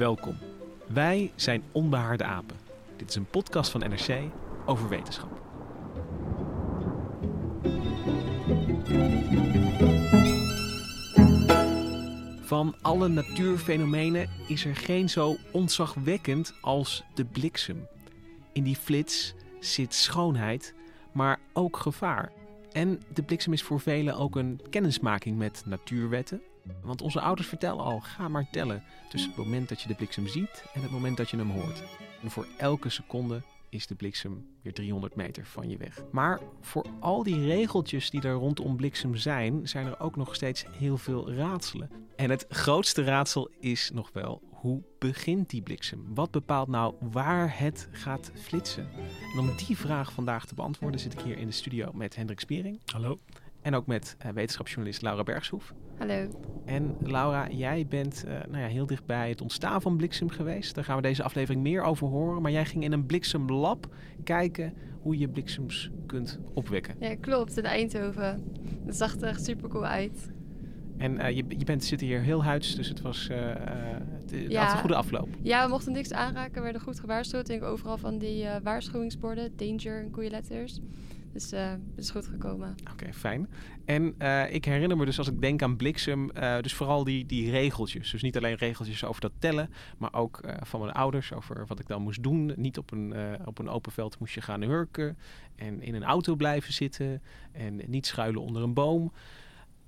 Welkom. Wij zijn Onbehaarde Apen. Dit is een podcast van NRC over wetenschap. Van alle natuurfenomenen is er geen zo ontzagwekkend als de bliksem. In die flits zit schoonheid, maar ook gevaar. En de bliksem is voor velen ook een kennismaking met natuurwetten. Want onze ouders vertellen al, ga maar tellen tussen het moment dat je de bliksem ziet en het moment dat je hem hoort. En voor elke seconde is de bliksem weer 300 meter van je weg. Maar voor al die regeltjes die er rondom bliksem zijn, zijn er ook nog steeds heel veel raadselen. En het grootste raadsel is nog wel, hoe begint die bliksem? Wat bepaalt nou waar het gaat flitsen? En om die vraag vandaag te beantwoorden zit ik hier in de studio met Hendrik Spiering. Hallo. En ook met uh, wetenschapsjournalist Laura Bergshoef. Hallo. En Laura, jij bent uh, nou ja, heel dicht bij het ontstaan van bliksem geweest. Daar gaan we deze aflevering meer over horen. Maar jij ging in een bliksemlab kijken hoe je bliksems kunt opwekken. Ja, klopt. In Eindhoven. Dat zag er echt super cool uit. En uh, je, je bent, zit hier heel huids, dus het was het, het ja. had een goede afloop. Ja, we mochten niks aanraken. We werden goed gewaarschuwd. Ik denk overal van die waarschuwingsborden, danger en goede letters. Dus het is goed gekomen. Oké, fijn. En uh, ik herinner me dus als ik denk aan bliksem, uh, dus vooral die, die regeltjes. Dus niet alleen regeltjes over dat tellen, maar ook van mijn ouders over wat ik dan moest doen. Niet op een, op een open veld moest je gaan hurken en in een auto blijven zitten en niet schuilen onder een boom.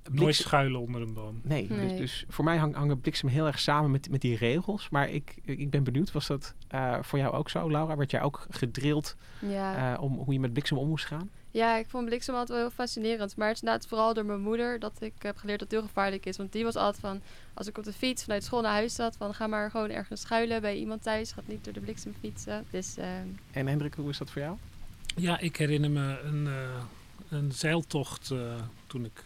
Bliksem... Nooit schuilen onder een boom. Nee, nee. Dus, dus, voor mij hang, hangen bliksem heel erg samen met, met die regels. Maar ik, ik ben benieuwd, was dat uh, voor jou ook zo, Laura? Werd jij ook gedrild ja. uh, om hoe je met bliksem om moest gaan? Ja, ik vond bliksem altijd wel heel fascinerend. Maar het is inderdaad vooral door mijn moeder dat ik heb geleerd dat het heel gevaarlijk is. Want die was altijd van, als ik op de fiets vanuit school naar huis zat, van ga maar gewoon ergens schuilen bij iemand thuis. Gaat niet door de bliksem fietsen. Dus, uh... En Hendrik, hoe is dat voor jou? Ja, ik herinner me een, een zeiltocht toen ik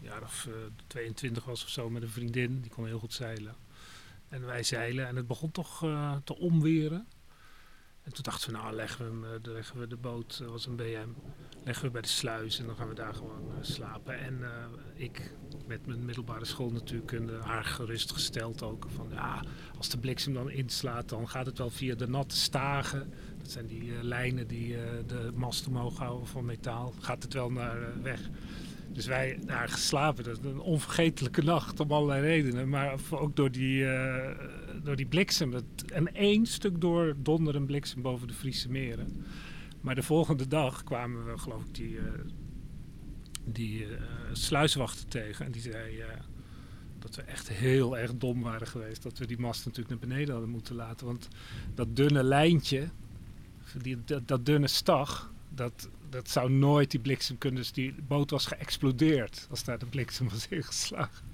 jaar of uh, 22 was of zo met een vriendin. Die kon heel goed zeilen. En wij zeilen en het begon toch uh, te omweren. En toen dachten we, nou leggen we, leggen we de boot, dat was een BM, leggen we bij de sluis en dan gaan we daar gewoon slapen. En ik met mijn middelbare school natuurkunde haar gerustgesteld ook. Van ja, als de bliksem dan inslaat, dan gaat het wel via de natte stagen. Dat zijn die lijnen die de mast omhoog houden van metaal. Gaat het wel naar weg. Dus wij daar geslapen. Dat is een onvergetelijke nacht om allerlei redenen. Maar ook door die, uh, door die bliksem. Dat, en één stuk door donder en bliksem boven de Friese meren. Maar de volgende dag kwamen we, geloof ik, die, uh, die uh, sluiswachter tegen. En die zei dat we echt heel erg dom waren geweest. Dat we die mast natuurlijk naar beneden hadden moeten laten. Want dat dunne lijntje, die, dat, dat dunne stag, dat, dat zou nooit die bliksem kunnen. Dus die boot was geëxplodeerd als daar de bliksem was ingeslagen.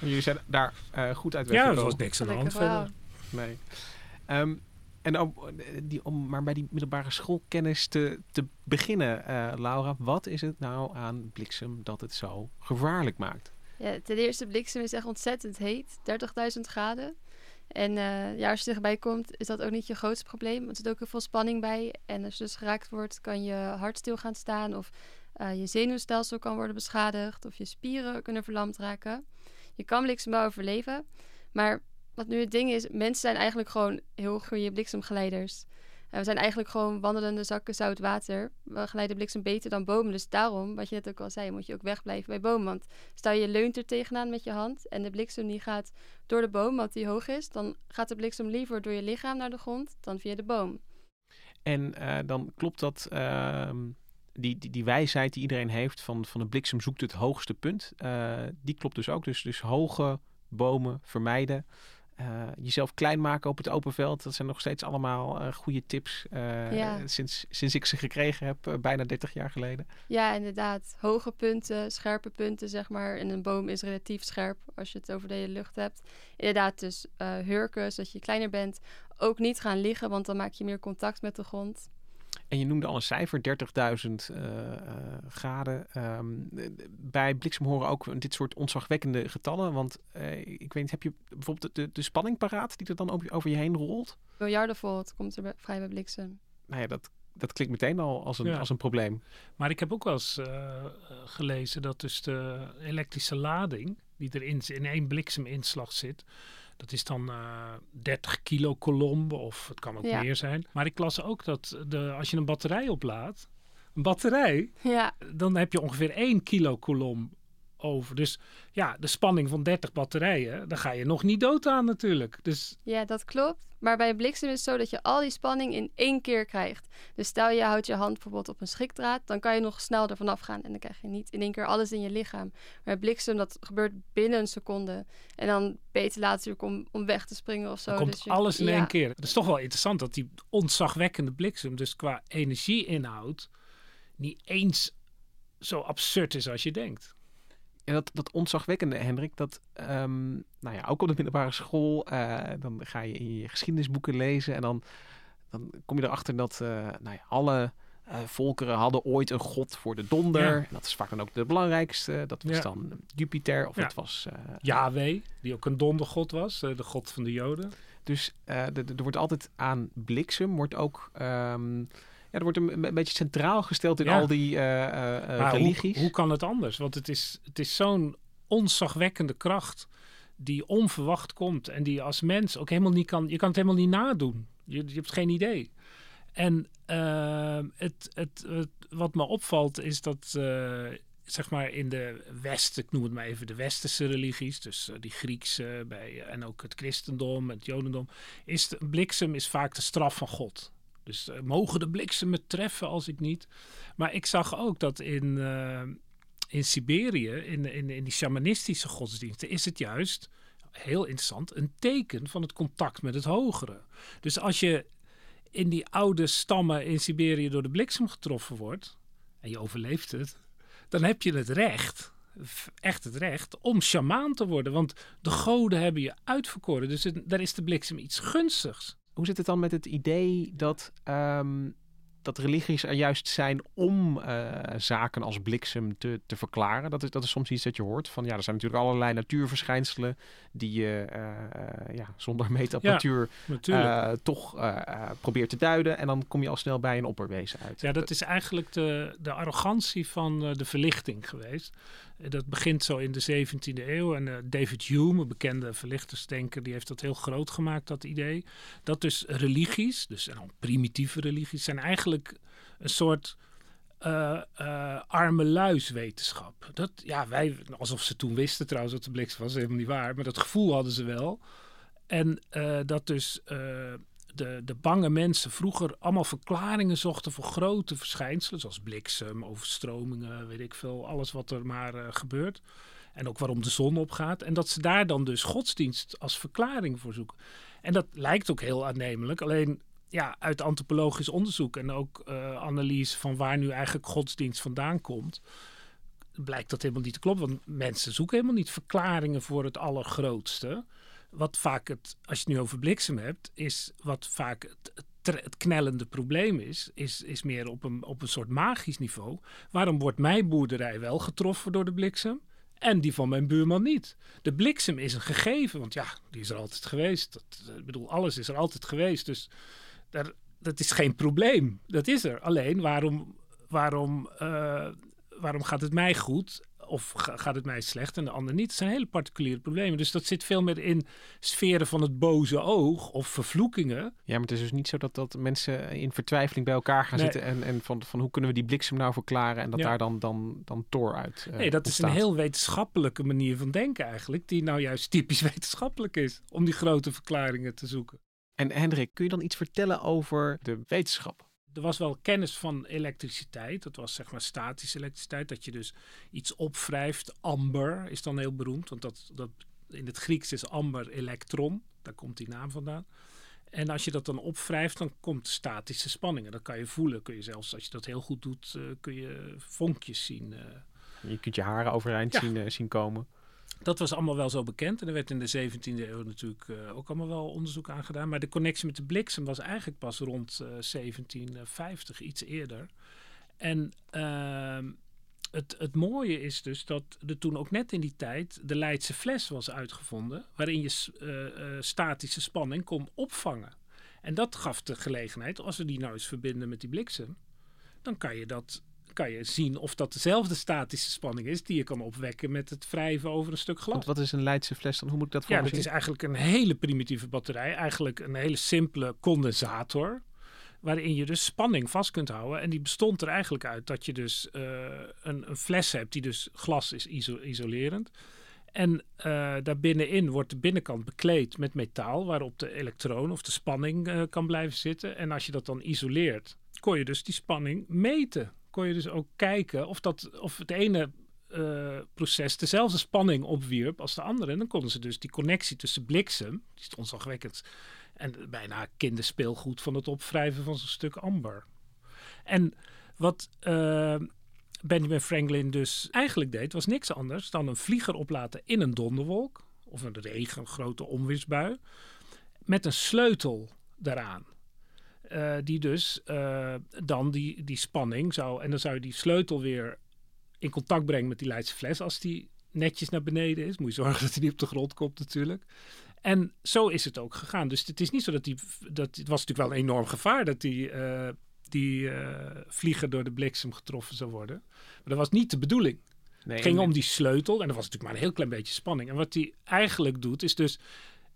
En jullie zijn daar uh, goed uit Ja, er was niks aan de hand verder. Nee. Um, en om, die, om maar bij die middelbare schoolkennis te, te beginnen, uh, Laura. Wat is het nou aan bliksem dat het zo gevaarlijk maakt? Ja, ten eerste, bliksem is echt ontzettend heet. 30.000 graden. En uh, ja, als je erbij komt, is dat ook niet je grootste probleem. Want er zit ook heel veel spanning bij. En als je dus geraakt wordt, kan je hart stil gaan staan. Of uh, je zenuwstelsel kan worden beschadigd. Of je spieren kunnen verlamd raken. Je kan bliksem wel overleven. Maar wat nu het ding is, mensen zijn eigenlijk gewoon heel goede bliksemgeleiders. En we zijn eigenlijk gewoon wandelende zakken zout water. We glijden bliksem beter dan bomen. Dus daarom, wat je net ook al zei, moet je ook wegblijven bij bomen. Want stel je leunt er tegenaan met je hand en de bliksem die gaat door de boom, want die hoog is, dan gaat de bliksem liever door je lichaam naar de grond dan via de boom. En uh, dan klopt dat, uh, die, die, die wijsheid die iedereen heeft van, van de bliksem zoekt het hoogste punt. Uh, die klopt dus ook. Dus, dus hoge bomen vermijden. Uh, jezelf klein maken op het open veld. Dat zijn nog steeds allemaal uh, goede tips. Uh, ja. sinds, sinds ik ze gekregen heb, bijna 30 jaar geleden. Ja, inderdaad. Hoge punten, scherpe punten, zeg maar. En een boom is relatief scherp als je het over de hele lucht hebt. Inderdaad, dus hurken, zodat je kleiner bent. Ook niet gaan liggen, want dan maak je meer contact met de grond. En je noemde al een cijfer, 30.000 uh, graden. Um, bij bliksem horen ook dit soort ontzagwekkende getallen. Want uh, ik weet niet, heb je bijvoorbeeld de, de spanning paraat die er dan over je heen rolt? Miljardenvolt komt er vrij bij bliksem. Nou ja, dat, dat klinkt meteen al als een, ja. als een probleem. Maar ik heb ook wel eens uh, gelezen dat dus de elektrische lading die er in, in één blikseminslag zit dat is dan uh, eh, 30 kilo kolom of het kan ook ja. meer zijn. Maar ik las ook dat de, als je een batterij oplaadt, een batterij, ja. dan heb je ongeveer 1 kilo kolom over. Dus ja, de spanning van 30 batterijen, dan ga je nog niet dood aan natuurlijk. Dus... Ja, dat klopt. Maar bij een bliksem is het zo dat je al die spanning in één keer krijgt. Dus stel je houdt je hand bijvoorbeeld op een schikdraad, dan kan je nog snel ervan afgaan en dan krijg je niet in één keer alles in je lichaam. Maar bij bliksem, dat gebeurt binnen een seconde. En dan beter later om, om weg te springen of zo. Dan komt dus je, alles in ja. één keer. Het is toch wel interessant dat die ontzagwekkende bliksem, dus qua energieinhoud, niet eens zo absurd is als je denkt. Ja, dat, dat ontzagwekkende, Hendrik, dat um, nou ja, ook op de middelbare school, uh, dan ga je in je geschiedenisboeken lezen en dan, dan kom je erachter dat uh, nou ja, alle uh, volkeren hadden ooit een god voor de donder. Ja. En dat is vaak dan ook de belangrijkste. Dat was ja. dan Jupiter of het was... Yahweh, die ook een dondergod was, de god van de Joden. Dus er wordt altijd aan bliksem, wordt ook... Um, ja, er wordt een, een, beetje centraal gesteld in ja. al die uh, uh, religies. Hoe, hoe, kan het anders? Want het is, het is zo'n onzagwekkende kracht die onverwacht komt en die als mens ook helemaal niet kan. Je kan het helemaal niet nadoen. Je, je hebt geen idee. En uh, het, het, het, wat me opvalt is dat zeg maar in de West, ik noem het maar even de westerse religies, dus uh, die Griekse bij, en ook het christendom, het jodendom, is de bliksem is vaak de straf van God. Dus uh, mogen de bliksem me treffen als ik niet. Maar ik zag ook dat in, uh, in Siberië, in, in, in die shamanistische godsdiensten, is het juist, heel interessant, een teken van het contact met het hogere. Dus als je in die oude stammen in Siberië door de bliksem getroffen wordt, en je overleeft het, dan heb je het recht, echt het recht, om shamaan te worden. Want de goden hebben je uitverkoren. Dus daar is de bliksem iets gunstigs. Hoe zit het dan met het idee dat, um, dat religies er juist zijn om uh, zaken als bliksem te, te verklaren? Dat is, dat is soms iets dat je hoort. Van ja, er zijn natuurlijk allerlei natuurverschijnselen die je uh, uh, ja, zonder meetapparatuur ja, toch probeert te duiden. En dan kom je al snel bij een opperwezen uit. Ja, dat is eigenlijk de, de arrogantie van de verlichting geweest. Dat begint zo in de 17e eeuw. En David Hume, een bekende verlichtersdenker, die heeft dat heel groot gemaakt, dat idee. Dat dus religies, dus primitieve religies, zijn eigenlijk een soort uh, uh, arme luiswetenschap. Dat, ja, wij, alsof ze toen wisten trouwens dat de bliksem was, helemaal niet waar. Maar dat gevoel hadden ze wel. En dat dus de, de bange mensen vroeger allemaal verklaringen zochten voor grote verschijnselen, zoals bliksem, overstromingen, weet ik veel, alles wat er maar gebeurt. En ook waarom de zon opgaat. En dat ze daar dan dus godsdienst als verklaring voor zoeken. En dat lijkt ook heel aannemelijk. Alleen ja, uit antropologisch onderzoek en ook uh, analyse van waar nu eigenlijk godsdienst vandaan komt, blijkt dat helemaal niet te kloppen. Want mensen zoeken helemaal niet verklaringen voor het allergrootste wat vaak het, als je het nu over bliksem hebt, is wat vaak het, knellende probleem is, is, is meer op een, op een soort magisch niveau. Waarom wordt mijn boerderij wel getroffen door de bliksem? En die van mijn buurman niet. De bliksem is een gegeven, want ja, die is er altijd geweest. Dat, ik bedoel, alles is er altijd geweest. Dus daar, dat is geen probleem. Dat is er. Alleen waarom, waarom, uh, waarom gaat het mij goed of gaat het mij slecht en de ander niet. Het zijn hele particuliere problemen. Dus dat zit veel meer in sferen van het boze oog of vervloekingen. Ja, maar het is dus niet zo dat, dat mensen in vertwijfeling bij elkaar gaan zitten en, en van, van hoe kunnen we die bliksem nou verklaren en dat daar dan, dan, dan uit. Uh, nee, dat is een heel wetenschappelijke manier van denken eigenlijk, die nou juist typisch wetenschappelijk is om die grote verklaringen te zoeken. En Hendrik, kun je dan iets vertellen over de wetenschap? er was wel kennis van elektriciteit. Dat was zeg maar statische elektriciteit. Dat je dus iets opwrijft. Amber is dan heel beroemd. Want dat, dat, in het Grieks is amber elektron. Daar komt die naam vandaan. En als je dat dan opwrijft, dan komt statische spanningen. Dat kan je voelen. Kun je zelfs, als je dat heel goed doet, uh, kun je vonkjes zien. Uh. Je kunt je haren overeind zien, uh, zien komen dat was allemaal wel zo bekend. En er werd in de 17e eeuw natuurlijk uh, ook allemaal wel onderzoek aan gedaan. Maar de connectie met de bliksem was eigenlijk pas rond uh, 1750, iets eerder. En uh, het, het mooie is dus dat er toen ook net in die tijd de Leidse fles was uitgevonden. Waarin je uh, statische spanning kon opvangen. En dat gaf de gelegenheid, als we die nou eens verbinden met die bliksem, dan kan je dat kan je zien of dat dezelfde statische spanning is die je kan opwekken met het wrijven over een stuk glas. Want wat is een Leidse fles dan? Hoe moet ik dat voor Ja, dat is eigenlijk een hele primitieve batterij. Eigenlijk een hele simpele condensator. Waarin je dus spanning vast kunt houden. En die bestond er eigenlijk uit dat je dus uh, een, een, fles hebt die dus glas is iso isolerend. En uh, daar binnenin wordt de binnenkant bekleed met metaal, waarop de elektroon of de spanning uh, kan blijven zitten. En als je dat dan isoleert, kon je dus die spanning meten kon je dus ook kijken of, dat, of het ene uh, proces dezelfde spanning opwierp als de andere. En dan konden ze dus die connectie tussen bliksem, die is onzagwekkend, en bijna kinderspeelgoed van het opwrijven van zo'n stuk amber. En wat uh, Benjamin Franklin dus eigenlijk deed, was niks anders dan een vlieger oplaten in een donderwolk of een regen, een grote onweersbui, met een sleutel daaraan. Uh, die dus uh, dan die, die spanning zou. En dan zou je die sleutel weer in contact brengen met die Leidse fles. Als die netjes naar beneden is. Moet je zorgen dat hij niet op de grond komt, natuurlijk. En zo is het ook gegaan. Dus het is niet zo dat die. Dat, het was natuurlijk wel een enorm gevaar dat die. Uh, die vlieger door de bliksem getroffen zou worden. Maar dat was niet de bedoeling. Nee, het ging om die sleutel. En er was natuurlijk maar een heel klein beetje spanning. En wat hij eigenlijk doet, is dus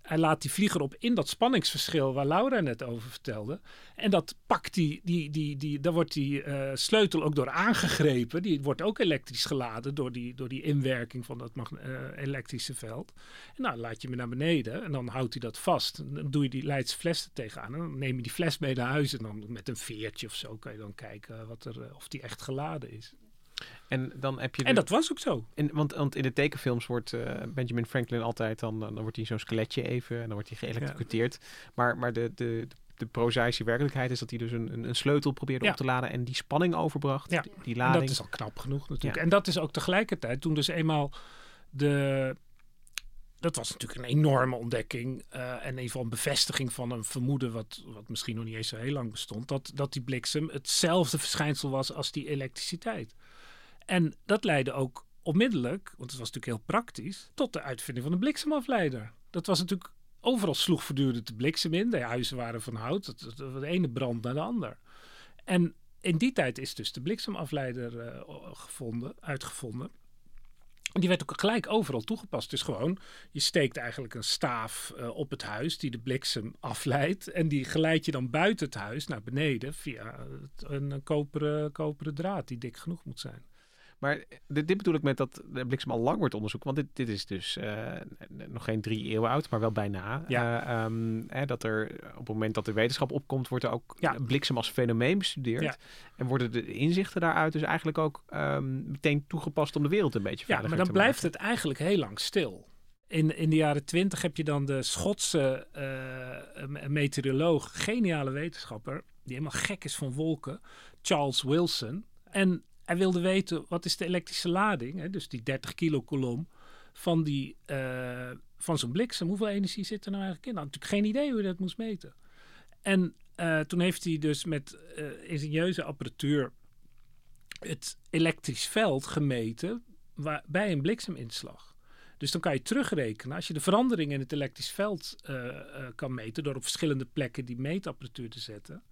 hij laat die vlieger op in dat spanningsverschil waar Laura net over vertelde. En dat pakt die, die, die, die daar wordt die uh, sleutel ook door aangegrepen. Die wordt ook elektrisch geladen door die, door die inwerking van dat uh, elektrische veld. En nou, laat je me naar beneden en dan houdt hij dat vast. En dan doe je die Leidse fles tegenaan. En dan neem je die fles mee naar huis en dan met een veertje of zo kan je dan kijken wat er, of die echt geladen is. En, dan heb je en dat was ook zo. In, want, want in de tekenfilms wordt uh, Benjamin Franklin altijd dan, dan wordt hij zo'n skeletje even en dan wordt hij geëlectrocuteerd. Maar, maar de, de, de prozaïsche werkelijkheid is dat hij dus een, een, sleutel probeerde ja. op te laden en die spanning overbracht. Ja. Die, die lading. En dat is al knap genoeg natuurlijk. En dat is ook tegelijkertijd toen dus eenmaal de. Dat was natuurlijk een enorme ontdekking. Uh, en geval een bevestiging van een vermoeden, wat, wat misschien nog niet eens zo heel lang bestond. Dat, dat die bliksem hetzelfde verschijnsel was als die elektriciteit. En dat leidde ook onmiddellijk, want het was natuurlijk heel praktisch, tot de uitvinding van de bliksemafleider. Dat was natuurlijk, overal sloeg voortdurend de bliksem in. De huizen waren van hout, het, het, de ene brand naar de ander. En in die tijd is dus de bliksemafleider uh, gevonden, uitgevonden. En die werd ook gelijk overal toegepast. Dus gewoon, je steekt eigenlijk een staaf uh, op het huis die de bliksem afleidt. En die geleid je dan buiten het huis naar beneden via een, een koperen, koperen draad die dik genoeg moet zijn. Maar dit, dit, bedoel ik met dat de bliksem al lang wordt onderzocht. Want dit, dit is dus uh, nog geen drie eeuwen oud, maar wel bijna. Ja. Uh, um, hè, dat er op het moment dat de wetenschap opkomt, wordt er ook ja. bliksem als fenomeen bestudeerd. Ja. En worden de inzichten daaruit dus eigenlijk ook um, meteen toegepast om de wereld een beetje veiliger te maken. Ja, maar dan blijft het eigenlijk heel lang stil. In, in de jaren twintig heb je dan de Schotse uh, meteoroloog, geniale wetenschapper, die helemaal gek is van wolken, Charles Wilson. En hij wilde weten wat is de elektrische lading, hè, dus die 30 kilo kolom van, die, uh, van zo'n bliksem. Hoeveel energie zit er nou eigenlijk in? Nou, natuurlijk geen idee hoe hij dat moest meten. En uh, toen heeft hij dus met uh, ingenieuze apparatuur het elektrisch veld gemeten bij een blikseminslag. Dus dan kan je terugrekenen, als je de verandering in het elektrisch veld kan meten door op verschillende plekken die meetapparatuur te zetten,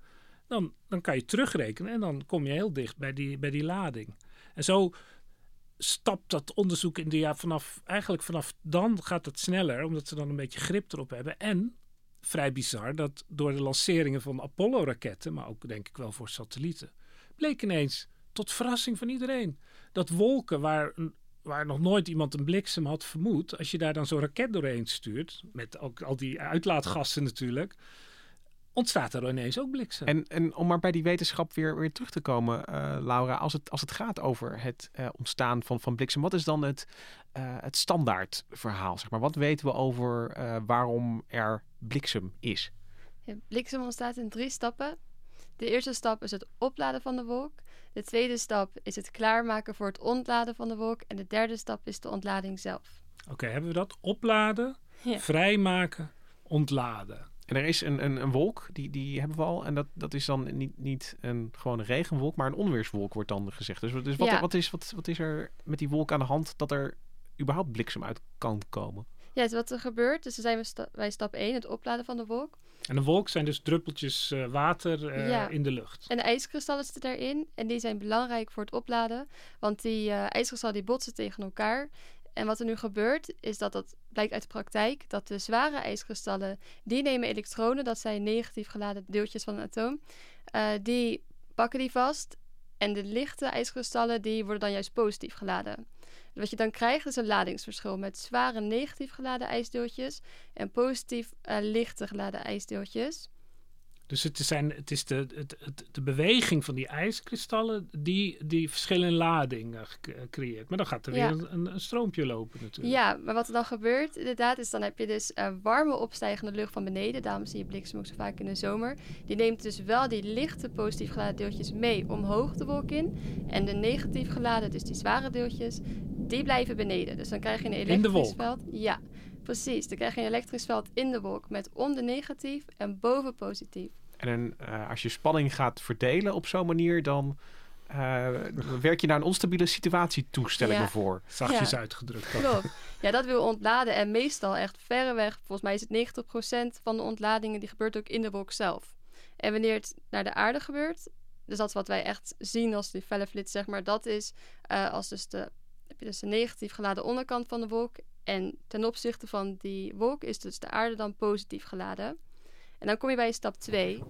dan, dan kan je terugrekenen en dan kom je heel dicht bij die, bij die lading. En zo stapt dat onderzoek in de jaar vanaf, eigenlijk vanaf dan gaat het sneller, omdat ze dan een beetje grip erop hebben. En vrij bizar dat door de lanceringen van Apollo-raketten, maar ook denk ik wel voor satellieten, bleek ineens, tot verrassing van iedereen, dat wolken waar, waar nog nooit iemand een bliksem had vermoed, als je daar dan zo'n raket doorheen stuurt, met ook al die uitlaatgassen natuurlijk, ontstaat er ineens ook bliksem. En, en om maar bij die wetenschap weer, weer terug te komen, uh, Laura, als het, als het gaat over het uh, ontstaan van, van bliksem, wat is dan het, uh, het standaardverhaal? Zeg maar? Wat weten we over waarom er bliksem is? Ja, bliksem ontstaat in drie stappen. De eerste stap is het opladen van de wolk. De tweede stap is het klaarmaken voor het ontladen van de wolk. En de derde stap is de ontlading zelf. Oké, hebben we dat? Opladen, ja. vrijmaken, ontladen. En er is een, een, een, wolk, die, die hebben we al. En dat, dat is dan niet, niet een gewone regenwolk, maar een onweerswolk wordt dan gezegd. Dus, dus wat, wat, is, wat, wat is er met die wolk aan de hand dat er überhaupt bliksem uit kan komen? Ja, wat er gebeurt. Dus dan zijn we sta bij stap 1, het opladen van de wolk. En de wolk zijn dus druppeltjes uh, water uh, ja. in de lucht. En de ijskristallen zitten daarin. En die zijn belangrijk voor het opladen. Want die uh, ijskristallen die botsen tegen elkaar. En wat er nu gebeurt, is dat dat blijkt uit de praktijk, dat de zware ijskristallen, die nemen elektronen, dat zijn negatief geladen deeltjes van een atoom, uh, die pakken die vast. En de lichte ijskristallen, die worden dan juist positief geladen. Wat je dan krijgt is een ladingsverschil met zware negatief geladen ijsdeeltjes en positief uh, lichte geladen ijsdeeltjes. Dus het, zijn, het is de, het, het, de beweging van die ijskristallen die die verschillende ladingen creëert. Maar dan gaat er weer een, een, stroompje lopen natuurlijk. Ja, maar wat er dan gebeurt inderdaad is dan heb je dus uh, warme opstijgende lucht van beneden. Daarom zie je bliksem ook zo vaak in de zomer. Die neemt dus wel die lichte positief geladen deeltjes mee omhoog de wolk in. En de negatief geladen, dus die zware deeltjes, die blijven beneden. Dus dan krijg je een elektrisch veld. Ja, precies. Dan krijg je een elektrisch veld in de wolk met onder negatief en boven positief. En uh, als je spanning gaat verdelen op zo'n manier, dan uh, werk je naar een onstabiele situatie toe, stel ik me voor. Zachtjes ja. uitgedrukt. Klopt. Ja, dat wil ontladen. En meestal echt verreweg, volgens mij is het 90% van de ontladingen, die gebeurt ook in de wolk zelf. En wanneer het naar de aarde gebeurt, dus dat is wat wij echt zien als die felle flits, zeg maar, dat is uh, als dus de, dus de negatief geladen onderkant van de wolk. En ten opzichte van die wolk is dus de aarde dan positief geladen. En dan kom je bij stap 2.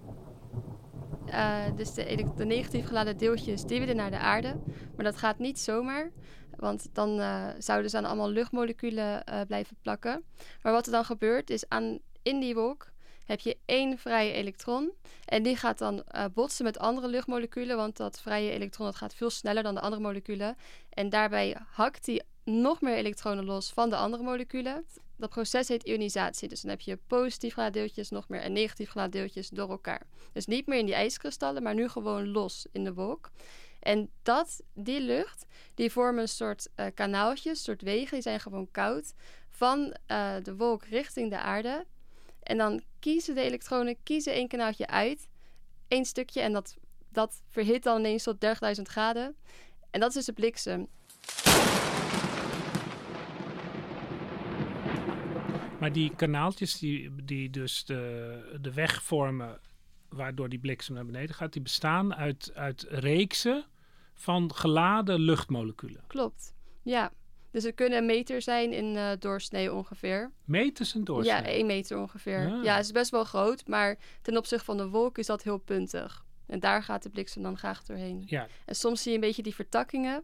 Uh, eh, dus de, de, negatief geladen deeltjes die willen naar de aarde. Maar dat gaat niet zomaar. Want dan uh, zouden ze aan allemaal luchtmoleculen uh, blijven plakken. Maar wat er dan gebeurt is aan, in die wolk heb je één vrije elektron. En die gaat dan botsen met andere luchtmoleculen. Want dat vrije elektron dat gaat veel sneller dan de andere moleculen. En daarbij hakt die nog meer elektronen los van de andere moleculen. Dat proces heet ionisatie. Dus dan heb je positief geladen deeltjes nog meer en negatief geladen deeltjes door elkaar. Dus niet meer in die ijskristallen, maar nu gewoon los in de wolk. En dat, die lucht, die vormen een soort uh, kanaaltjes, soort wegen, die zijn gewoon koud, van uh, de wolk richting de aarde. En dan kiezen de elektronen, kiezen één kanaaltje uit, één stukje, en dat, dat verhit dan ineens tot 30.000 graden. En dat is dus de bliksem. Maar die kanaaltjes die, die dus de, de weg vormen waardoor die bliksem naar beneden gaat, die bestaan uit, uit reeksen van geladen luchtmoleculen. Klopt, ja. Dus het kunnen een meter zijn in uh, doorsnee ongeveer. Meters en doorsnee? Ja, één meter ongeveer. Ja. ja, het is best wel groot, maar ten opzichte van de wolk is dat heel puntig. En daar gaat de bliksem dan graag doorheen. Ja. En soms zie je een beetje die vertakkingen.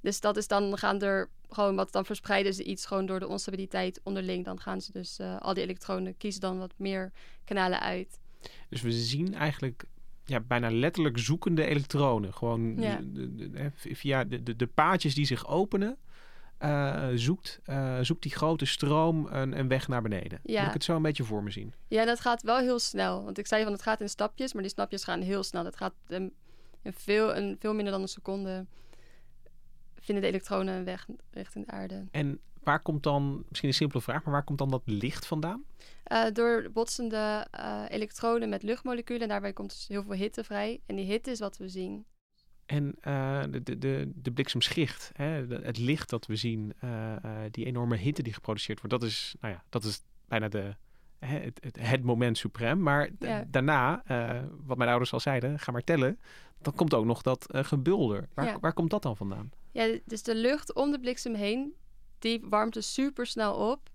Dus dat is dan gaan er gewoon wat dan verspreiden ze iets gewoon door de onstabiliteit onderling. Dan gaan ze dus uh, al die elektronen kiezen dan wat meer kanalen uit. Dus we zien eigenlijk ja, bijna letterlijk zoekende elektronen. Gewoon ja. de, de, via de, de, de paadjes die zich openen. Uh, zoekt, uh, zoekt die grote stroom een, een weg naar beneden. Ja. Moet ik het zo een beetje voor me zien? Ja, dat gaat wel heel snel. Want ik zei van het gaat in stapjes, maar die stapjes gaan heel snel. Dat gaat in veel, een, veel minder dan een seconde vinden de elektronen een weg richting de aarde. En waar komt dan, misschien een simpele vraag, maar waar komt dan dat licht vandaan? Uh, door botsende elektronen met luchtmoleculen. Daarbij komt dus heel veel hitte vrij. En die hitte is wat we zien. En uh, de, de, de bliksemschicht, hè, het licht dat we zien, die enorme hitte die geproduceerd wordt, dat is, nou ja, dat is bijna de, het, het, het moment suprem. Maar daarna, wat mijn ouders al zeiden, ga maar tellen, dan komt ook nog dat gebulder. Waar, waar komt dat dan vandaan? Ja, dus de lucht om de bliksem heen, die warmt dus super snel op.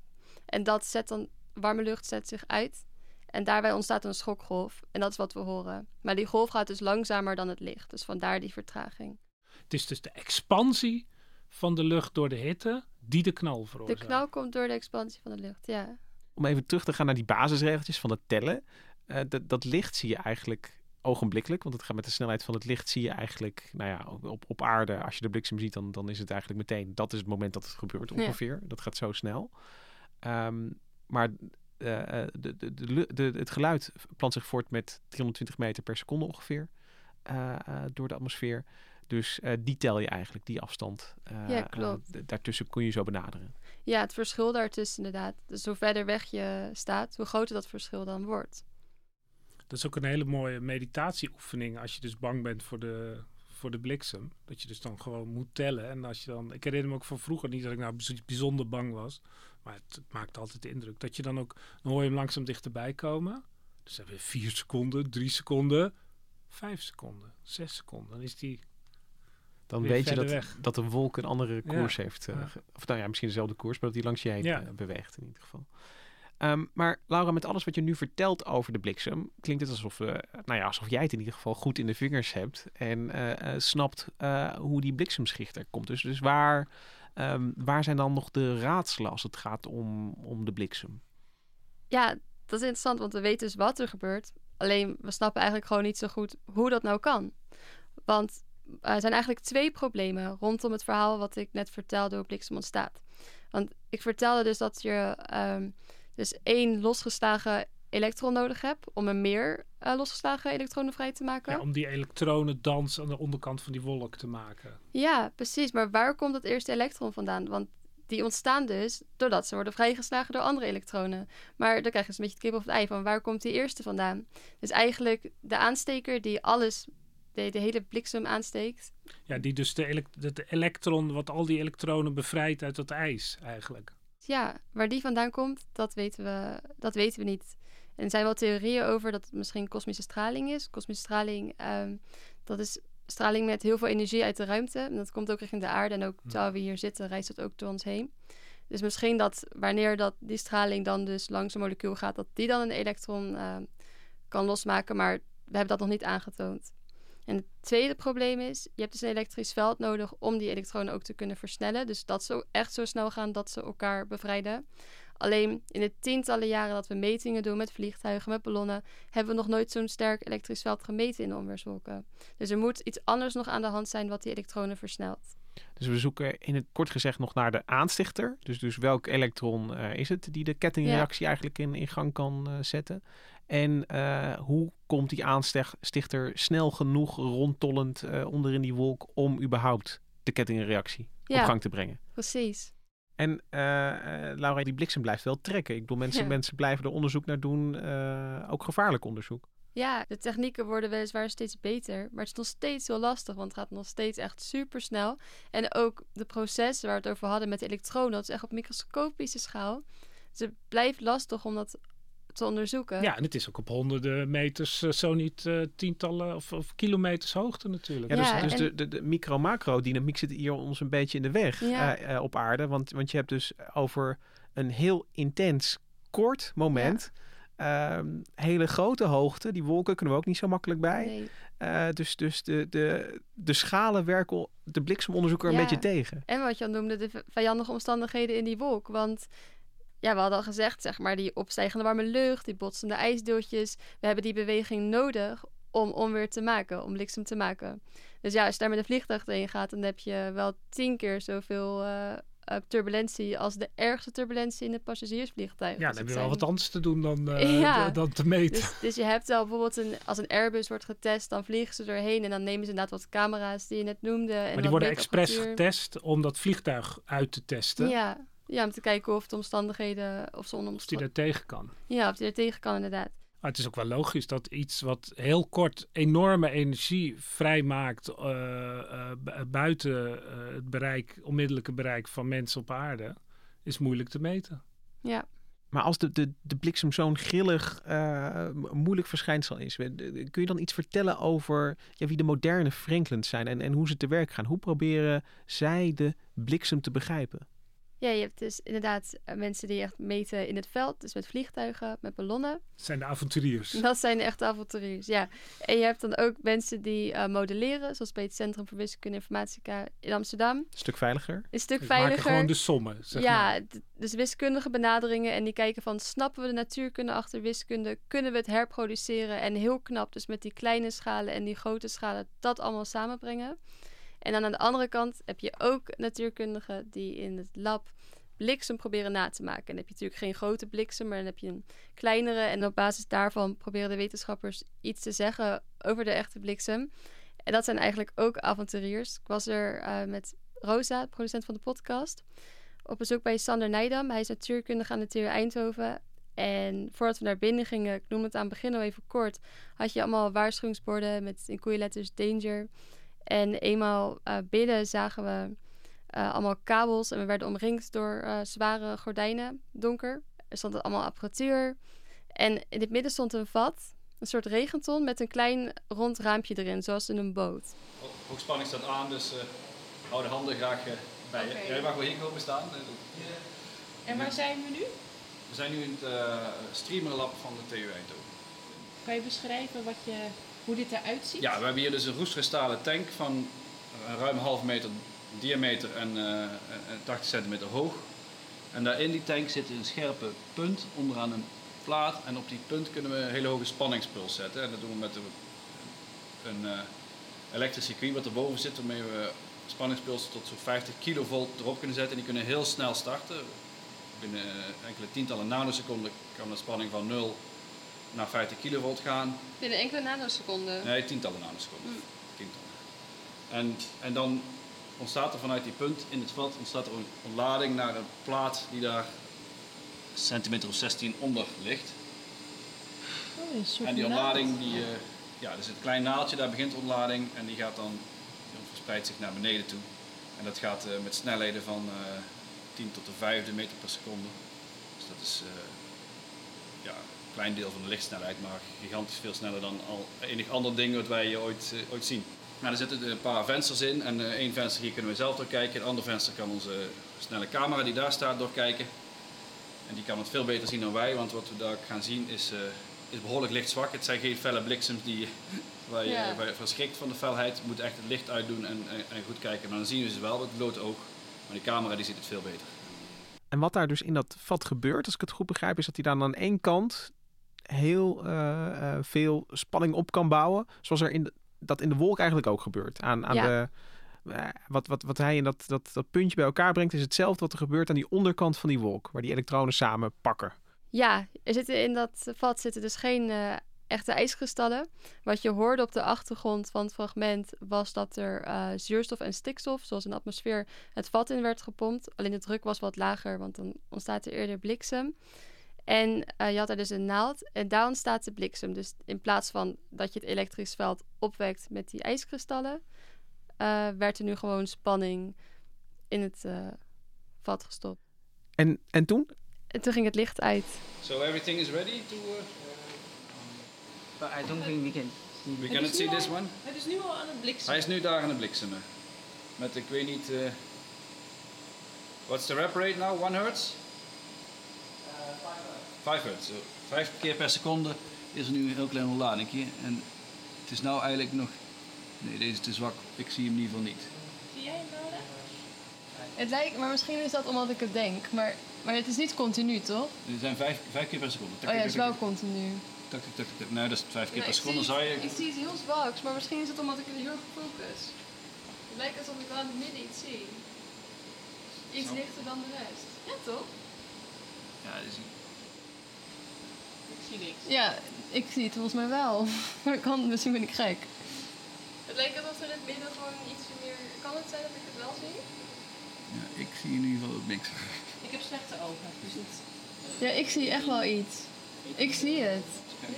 En dat zet dan, warme lucht zet zich uit. En daarbij ontstaat een schokgolf. En dat is wat we horen. Maar die golf gaat dus langzamer dan het licht. Dus vandaar die vertraging. Het is dus de expansie van de lucht door de hitte die de knal De veroorzaakt. knal komt door de expansie van de lucht, ja. Om even terug te gaan naar die basisregeltjes van het tellen. Eh, dat, dat licht zie je eigenlijk ogenblikkelijk. Want het gaat met de snelheid van het licht zie je eigenlijk... Nou ja, op, op aarde, als je de bliksem ziet, dan, dan is het eigenlijk meteen... Dat is het moment dat het gebeurt Ja. ongeveer. Dat gaat zo snel. Ehm, maar de, de, de, het geluid plant zich voort met 320 meter per seconde ongeveer. eh, eh, door de atmosfeer. Dus eh, die tel je eigenlijk, die afstand. eh, Ja, klopt. eh, daartussen kun je zo benaderen. Ja, het verschil daartussen inderdaad. Dus hoe verder weg je staat, hoe groter dat verschil dan wordt. Dat is ook een hele mooie meditatieoefening als je dus bang bent voor de, voor de bliksem. Dat je dus dan gewoon moet tellen. En als je dan, ik herinner me ook van vroeger niet dat ik nou bijz- bijzonder bang was. Maar het, het maakt altijd de indruk. Dat je dan ook, dan hoor je hem langzaam dichterbij komen. Dus dan heb je vier seconden, drie seconden, vijf seconden, zes seconden. Dan is die, Dan weet je dat, weg. dat de wolk een andere Ja, koers heeft. eh, ja. Of nou ja, misschien dezelfde koers, maar dat die langs je heen Ja. eh, beweegt in ieder geval. Ehm, maar Laura, met alles wat je nu vertelt over de bliksem, klinkt het alsof, eh, nou ja, alsof jij het in ieder geval goed in de vingers hebt en eh, eh, snapt hoe die bliksemschicht er komt. Dus, dus waar, ehm, waar zijn dan nog de raadselen als het gaat om, om de bliksem? Ja, dat is interessant, want we weten dus wat er gebeurt. Alleen we snappen eigenlijk gewoon niet zo goed hoe dat nou kan. Want er zijn eigenlijk twee problemen rondom het verhaal wat ik net vertelde hoe bliksem ontstaat. Want ik vertelde dus dat je ehm, dus één losgeslagen elektron nodig hebt om een meer eh, losgeslagen elektronen vrij te maken. ja, om die elektronendans aan de onderkant van die wolk te maken. Ja, precies. Maar waar komt dat eerste elektron vandaan? Want die ontstaan dus doordat ze worden vrijgeslagen door andere elektronen. Maar dan krijg je dus een beetje het kip of het ei van waar komt die eerste vandaan? Dus eigenlijk de aansteker die alles, de, de hele bliksem aansteekt. Ja, die dus de, elek- de, de elektron, wat al die elektronen bevrijdt uit dat ijs eigenlijk. Ja, waar die vandaan komt, dat weten we, dat weten we niet. En er zijn wel theorieën over dat het misschien kosmische straling is. Kosmische straling, ehm, dat is straling met heel veel energie uit de ruimte. En dat komt ook richting de aarde. En ook terwijl we hier zitten, reist dat ook door ons heen. Dus misschien dat wanneer dat, die straling dan dus langs een molecuul gaat, dat die dan een elektron ehm, kan losmaken. Maar we hebben dat nog niet aangetoond. En het tweede probleem is, je hebt dus een elektrisch veld nodig om die elektronen ook te kunnen versnellen. Dus dat ze echt zo snel gaan dat ze elkaar bevrijden. Alleen in de tientallen jaren dat we metingen doen met vliegtuigen, met ballonnen, hebben we nog nooit zo'n sterk elektrisch veld gemeten in de onweerswolken. Dus er moet iets anders nog aan de hand zijn wat die elektronen versnelt. Dus we zoeken in het kort gezegd nog naar de aanstichter. Dus, dus welk elektron eh, is het die de kettingreactie eigenlijk in, in gang kan eh, zetten? En eh, hoe komt die aanstichter snel genoeg rondtollend eh, onder in die wolk om überhaupt de kettingreactie op gang te brengen? Precies. En eh, Laura, die bliksem blijft wel trekken. Ik bedoel, mensen, Ja. mensen blijven er onderzoek naar doen, ook gevaarlijk onderzoek. Ja, de technieken worden weliswaar steeds beter, maar het is nog steeds heel lastig, want het gaat nog steeds echt super snel. En ook de processen waar we het over hadden met de elektronen, dat is echt op microscopische schaal. Dus het blijft lastig om dat te onderzoeken. Ja, en het is ook op honderden meters, eh, zo niet eh, tientallen of, of kilometers hoogte natuurlijk. Ja, dus, Ja, dus en- de, de, de micro-macro-dynamiek zit hier ons een beetje in de weg Ja. eh, op aarde. Want, want je hebt dus over een heel intens kort moment... ehm, hele grote hoogte, die wolken kunnen we ook niet zo makkelijk bij. Nee. Eh, dus dus de, de, de schalen werken de bliksemonderzoeker een beetje tegen. En wat je al noemde, de vijandige omstandigheden in die wolk. Want ja, we hadden al gezegd, zeg maar, die opstijgende warme lucht, die botsende ijsdeeltjes. We hebben die beweging nodig om onweer te maken, om bliksem te maken. Dus ja, als je daar met een vliegtuig heen gaat, dan heb je wel tien keer zoveel eh, eh, turbulentie als de ergste turbulentie in het passagiersvliegtuig. Ja, Dus dan heb het je wel zijn- wat anders te doen dan, eh, Ja. dan te meten. Dus, dus je hebt wel bijvoorbeeld een, als een Airbus wordt getest, dan vliegen ze doorheen en dan nemen ze inderdaad wat camera's die je net noemde. En maar die worden expres getest om dat vliegtuig uit te testen. Ja, ja, om te kijken of de omstandigheden, of ze Of die daar tegen kan. Ja, of die er tegen kan inderdaad. Maar het is ook wel logisch dat iets wat heel kort enorme energie vrijmaakt eh, eh, bu- buiten eh, het bereik, onmiddellijke bereik van mensen op aarde, is moeilijk te meten. Ja, Maar als de, de, de bliksem zo'n grillig, uh, moeilijk verschijnsel is, kun je dan iets vertellen over ja, wie de moderne Franklins zijn en, en hoe ze te werk gaan? Hoe proberen zij de bliksem te begrijpen? Ja, je hebt dus inderdaad eh, mensen die echt meten in het veld, dus met vliegtuigen, met ballonnen. Dat zijn de avonturiers. Dat zijn de echte avonturiers, ja. En je hebt dan ook mensen die uh, modelleren, zoals bij het Centrum voor Wiskunde en Informatica in Amsterdam. Een stuk veiliger? Een stuk dus veiliger. Maken gewoon de sommen, zeg ja, maar. dus wiskundige benaderingen en die kijken van, snappen we de natuurkunde achter wiskunde? Kunnen we het herproduceren? En heel knap, dus met die kleine schalen en die grote schalen, dat allemaal samenbrengen. En dan aan de andere kant heb je ook natuurkundigen die in het lab bliksem proberen na te maken. En dan heb je natuurlijk geen grote bliksem, maar dan heb je een kleinere. En op basis daarvan proberen de wetenschappers iets te zeggen over de echte bliksem. En dat zijn eigenlijk ook avonturiers. Ik was er uh, met Rosa, producent van de podcast, op bezoek bij Sander Nijdam. Hij is natuurkundige aan de TU Eindhoven. En voordat we naar binnen gingen, ik noem het aan het begin al even kort, had je allemaal waarschuwingsborden met in koeienletters danger. En eenmaal uh, binnen zagen we uh, allemaal kabels en we werden omringd door uh, zware gordijnen, donker. Er stond allemaal apparatuur. En in het midden stond een vat, een soort regenton met een klein rond raampje erin, zoals in een boot. Hoogspanning staat aan, dus uh, hou de handen graag bij okay. je. Jij mag wel hier komen staan. En waar zijn we nu? We zijn nu in het streamerlab van de TU Eindhoven. Kan je beschrijven wat je, hoe dit eruit ziet? Ja, we hebben hier dus een roestkristallen tank van ruim een half meter diameter en, uh, 80 centimeter hoog. En daar in die tank zit een scherpe punt onderaan een plaat. En op die punt kunnen we een hele hoge spanningspuls zetten. En dat doen we met een, een uh, elektrisch circuit wat erboven zit, waarmee we spanningspulsen tot zo'n 50 kilovolt erop kunnen zetten. En die kunnen heel snel starten. Binnen enkele tientallen nanoseconden kan de spanning van 0 naar 50 kilovolt gaan. Binnen enkele nanoseconden? Nee, tientallen nanoseconden. Mm. Tientallen. En, en dan ontstaat er vanuit die punt in het vat ontstaat er een ontlading naar een plaat die daar centimeter of 16 onder ligt. Oh, en die ontlading, die, uh, ja, er zit een klein naaldje, daar begint de ontlading en die gaat dan, die verspreidt zich naar beneden toe. En dat gaat uh, met snelheden van uh, 10 tot de vijfde meter per seconde. Dus dat is klein deel van de lichtsnelheid, maar gigantisch veel sneller dan al enig ander ding wat wij ooit, ooit zien. Nou, er zitten een paar vensters in en uh, één venster hier kunnen we zelf doorkijken. Het andere venster kan onze snelle camera die daar staat doorkijken. En die kan het veel beter zien dan wij, want wat we daar gaan zien is, uh, is behoorlijk lichtzwak. Het zijn geen felle bliksems die, waar je ja. waar je verschrikt van de felheid. Je moet echt het licht uitdoen en, en, en goed kijken. Maar dan zien we ze wel met het blote oog. Maar die camera die ziet het veel beter. En wat daar dus in dat vat gebeurt, als ik het goed begrijp, is dat hij dan aan één kant heel uh, veel spanning op kan bouwen. Zoals er in de, dat in de wolk eigenlijk ook gebeurt. Aan, aan ja. de, uh, wat, wat, wat hij in dat, dat, dat puntje bij elkaar brengt, is hetzelfde wat er gebeurt aan die onderkant van die wolk, waar die elektronen samen pakken. Ja, er zitten in dat vat zitten dus geen uh, echte ijskristallen. Wat je hoorde op de achtergrond van het fragment was dat er uh, zuurstof en stikstof, zoals in de atmosfeer, het vat in werd gepompt. Alleen de druk was wat lager, want dan ontstaat er eerder bliksem. En uh, je had er dus een naald en daar ontstaat de bliksem. Dus in plaats van dat je het elektrisch veld opwekt met die ijskristallen, uh, werd er nu gewoon spanning in het uh, vat gestopt. En, en toen? En toen ging het licht uit. So everything is ready to... Uh... But I don't think we can. We cannot see this one? Het is nu al aan het bliksemen. Hij is nu daar aan het bliksemen. Met, ik weet niet... Uh... What's the rep rate now? 1 hertz? 5 hertz. Vijf keer per seconde is er nu een heel klein ontlading. En het is nou eigenlijk nog... Nee, deze is te zwak. Ik zie hem in ieder geval niet. Zie jij hem wel? Het lijkt, maar misschien is dat omdat ik het denk. Maar, maar het is niet continu, toch? Er zijn vijf, vijf keer per seconde. Oh ja, het is wel continu. Tak, tak, tak, Nee, dat is vijf keer per seconde. Zou je... Ik zie het heel zwaks, maar misschien is het omdat ik er heel erg focus. Het lijkt alsof ik wel in het midden iets zie. Iets Zo. lichter dan de rest. Ja, toch? Ja, dus... Ik zie niks. Ja, ik zie het volgens mij wel. Maar kan, misschien ben ik gek. Het lijkt alsof er in het midden gewoon iets meer... Kan het zijn dat ik het wel zie? Ja, ik zie in ieder geval ook niks. Ik heb slechte ogen, dus het... Ja, ik zie echt wel iets. Ik zie het.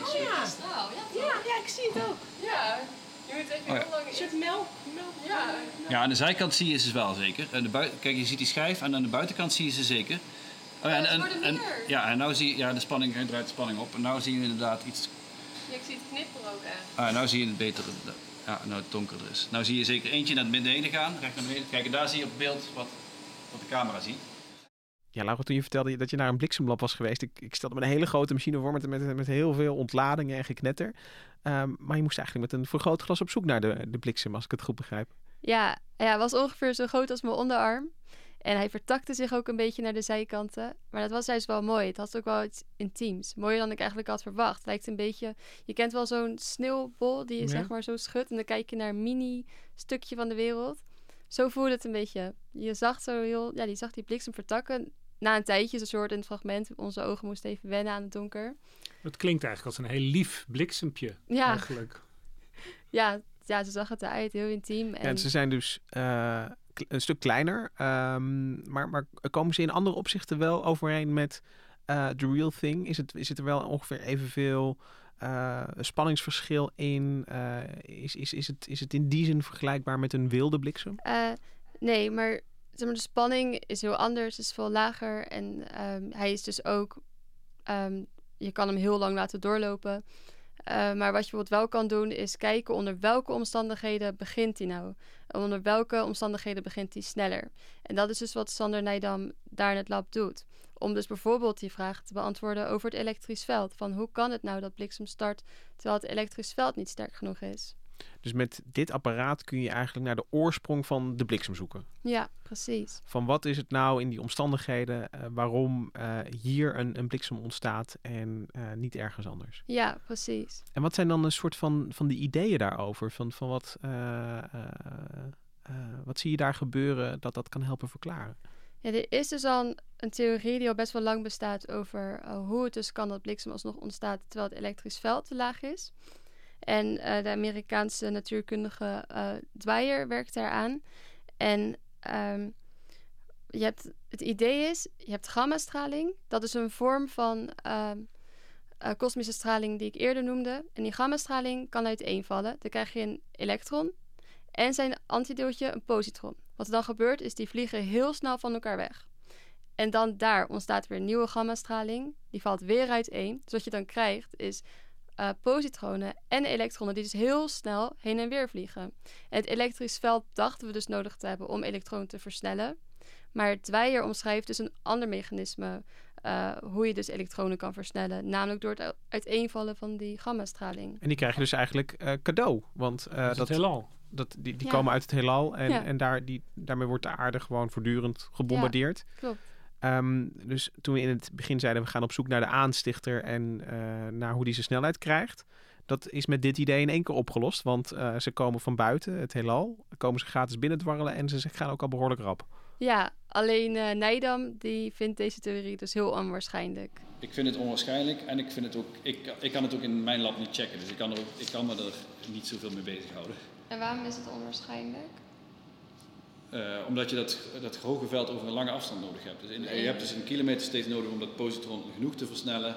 Oh ja. Ja Ja, ja, ik zie het ook. Ja. Je moet even Oh ja. heel lang Een soort melk. melk. Ja. Ja, aan de zijkant zie je ze wel zeker. En de bui- Kijk, je ziet die schijf en aan de buitenkant zie je ze zeker. Oh, ja, en, het ja, en nou zie je, ja, de spanning, hij draait de spanning op. En nou zie je inderdaad iets, Ja, ik zie het knipperen ook echt. ah, nou zie je het beter, ja, nou het donkerder is. Nou zie je zeker eentje naar beneden gaan, recht naar beneden. Kijk, en daar zie je op beeld wat, wat de camera ziet. Ja, Laura, toen je vertelde dat je naar een bliksemlab was geweest. Ik, ik stelde me een hele grote machine voor met, met, met heel veel ontladingen en geknetter. Ehm, maar je moest eigenlijk met een vergrootglas op zoek naar de, de bliksem, als ik het goed begrijp. Ja, ja, hij was ongeveer zo groot als mijn onderarm. En hij vertakte zich ook een beetje naar de zijkanten. Maar dat was juist wel mooi. Het had ook wel iets intiems. Mooier dan ik eigenlijk had verwacht. Het lijkt een beetje... Je kent wel zo'n sneeuwbol die je Ja. zeg maar zo schudt. En dan kijk je naar een mini stukje van de wereld. Zo voelde het een beetje. Je zag zo heel... Ja, die zag die bliksem vertakken. Na een tijdje, zo soort in het fragment. Onze ogen moesten even wennen aan het donker. Het klinkt eigenlijk als een heel lief bliksempje. Ja. Eigenlijk. Ja, ja, ze zag het eruit. Heel intiem. En... En ze zijn dus eh, een stuk kleiner. ehm, maar, maar komen ze in andere opzichten wel overeen met eh The Real Thing? Is het, is het er wel ongeveer evenveel eh, spanningsverschil in? Eh, is, is, is, het, is het in die zin vergelijkbaar met een wilde bliksem? Nee, maar de spanning is heel anders, is veel lager. En ehm, hij is dus ook, ehm, je kan hem heel lang laten doorlopen. Eh, maar wat je bijvoorbeeld wel kan doen, is kijken onder welke omstandigheden begint hij nou. Onder welke omstandigheden begint hij sneller. En dat is dus wat Sander Nijdam daar in het lab doet. Om dus bijvoorbeeld die vraag te beantwoorden over het elektrisch veld. Van hoe kan het nou dat bliksem start terwijl het elektrisch veld niet sterk genoeg is? Dus met dit apparaat kun je eigenlijk naar de oorsprong van de bliksem zoeken. Ja, precies. Van wat is het nou in die omstandigheden eh, waarom eh, hier een, een bliksem ontstaat en eh, niet ergens anders? Ja, precies. En wat zijn dan een soort van, van die ideeën daarover? Van, van wat, wat zie je daar gebeuren dat dat kan helpen verklaren? Ja, er is dus al een, een theorie die al best wel lang bestaat over hoe het dus kan dat bliksem alsnog ontstaat terwijl het elektrisch veld te laag is. En eh, de Amerikaanse natuurkundige eh Dwyer werkt daaraan. En ehm, je hebt, het idee is, je hebt gammastraling. Dat is een vorm van ehm, eh, kosmische straling die ik eerder noemde. En die gammastraling kan uiteenvallen. Dan krijg je een elektron en zijn antideeltje een positron. Wat er dan gebeurt is, die vliegen heel snel van elkaar weg. En dan daar ontstaat weer nieuwe gammastraling. Die valt weer uiteen. Dus wat je dan krijgt is eh, positronen en elektronen die dus heel snel heen en weer vliegen. En het elektrisch veld dachten we dus nodig te hebben om elektronen te versnellen. Maar Dwyer omschrijft dus een ander mechanisme eh, hoe je dus elektronen kan versnellen. Namelijk door het uiteenvallen van die gammastraling. En die krijg je dus eigenlijk eh, cadeau. Want eh, dat is dat, het heelal. dat, die, die Ja. komen uit het heelal. En, Ja. en daar, die, daarmee wordt de aarde gewoon voortdurend gebombardeerd. Klopt. Ehm, dus toen we in het begin zeiden, we gaan op zoek naar de aanstichter en eh, naar hoe die zijn snelheid krijgt. Dat is met dit idee in één keer opgelost. Want eh, ze komen van buiten, het heelal. Komen ze gratis binnendwarrelen en ze gaan ook al behoorlijk rap. Ja, alleen eh Nijdam die vindt deze theorie dus heel onwaarschijnlijk. Ik vind het onwaarschijnlijk en ik, vind het ook, ik, ik kan het ook in mijn lab niet checken. Dus ik kan, er ook, ik kan me er niet zoveel mee bezighouden. En waarom is het onwaarschijnlijk? Eh, omdat je dat, dat hoge veld over een lange afstand nodig hebt. Dus in, je hebt dus een kilometer steeds nodig om dat positron genoeg te versnellen.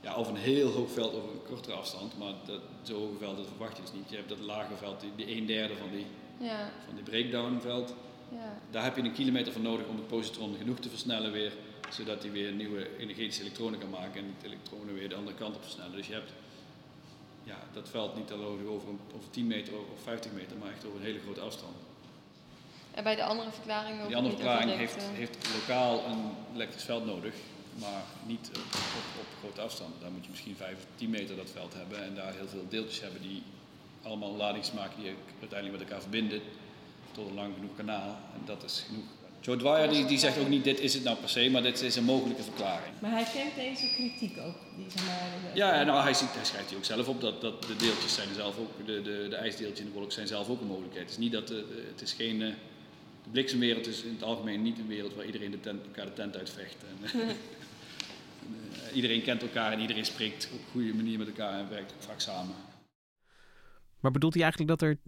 Ja, of een heel hoog veld over een kortere afstand. Maar dat, zo'n hoge veld dat verwacht je dus niet. Je hebt dat lage veld, die, die een derde van die, Ja, van die breakdown veld. ja. Daar heb je een kilometer voor nodig om het positron genoeg te versnellen weer. Zodat hij weer nieuwe energetische elektronen kan maken en de elektronen weer de andere kant op versnellen. Dus je hebt ja, dat veld niet alleen over, een- over 10 meter of 50 meter, maar echt over een hele grote afstand. En bij de andere verklaring Die andere verklaring heeft, heeft lokaal een elektrisch veld nodig, maar niet op, op, op grote afstand. Daar moet je misschien 5 of 10 meter dat veld hebben en daar heel veel deeltjes hebben die allemaal ladings maken die uiteindelijk met elkaar verbinden tot een lang genoeg kanaal. En dat is genoeg. Joe Dwyer die, die zegt ook niet dit is het nou per se, maar dit is een mogelijke verklaring. Maar hij kent deze kritiek ook. Die, zeg maar, de- Ja, en nou, hij, ziet, hij schrijft hier ook zelf op dat, dat de deeltjes zijn zelf ook, de, de, de ijsdeeltjes in de wolk zijn zelf ook een mogelijkheid. Het is niet dat, eh, het is geen, eh, de bliksemwereld is in het algemeen niet een wereld waar iedereen de tent, elkaar de tent uitvecht. En, eh, iedereen kent elkaar en iedereen spreekt op een goede manier met elkaar en werkt vaak samen. Maar bedoelt hij eigenlijk dat er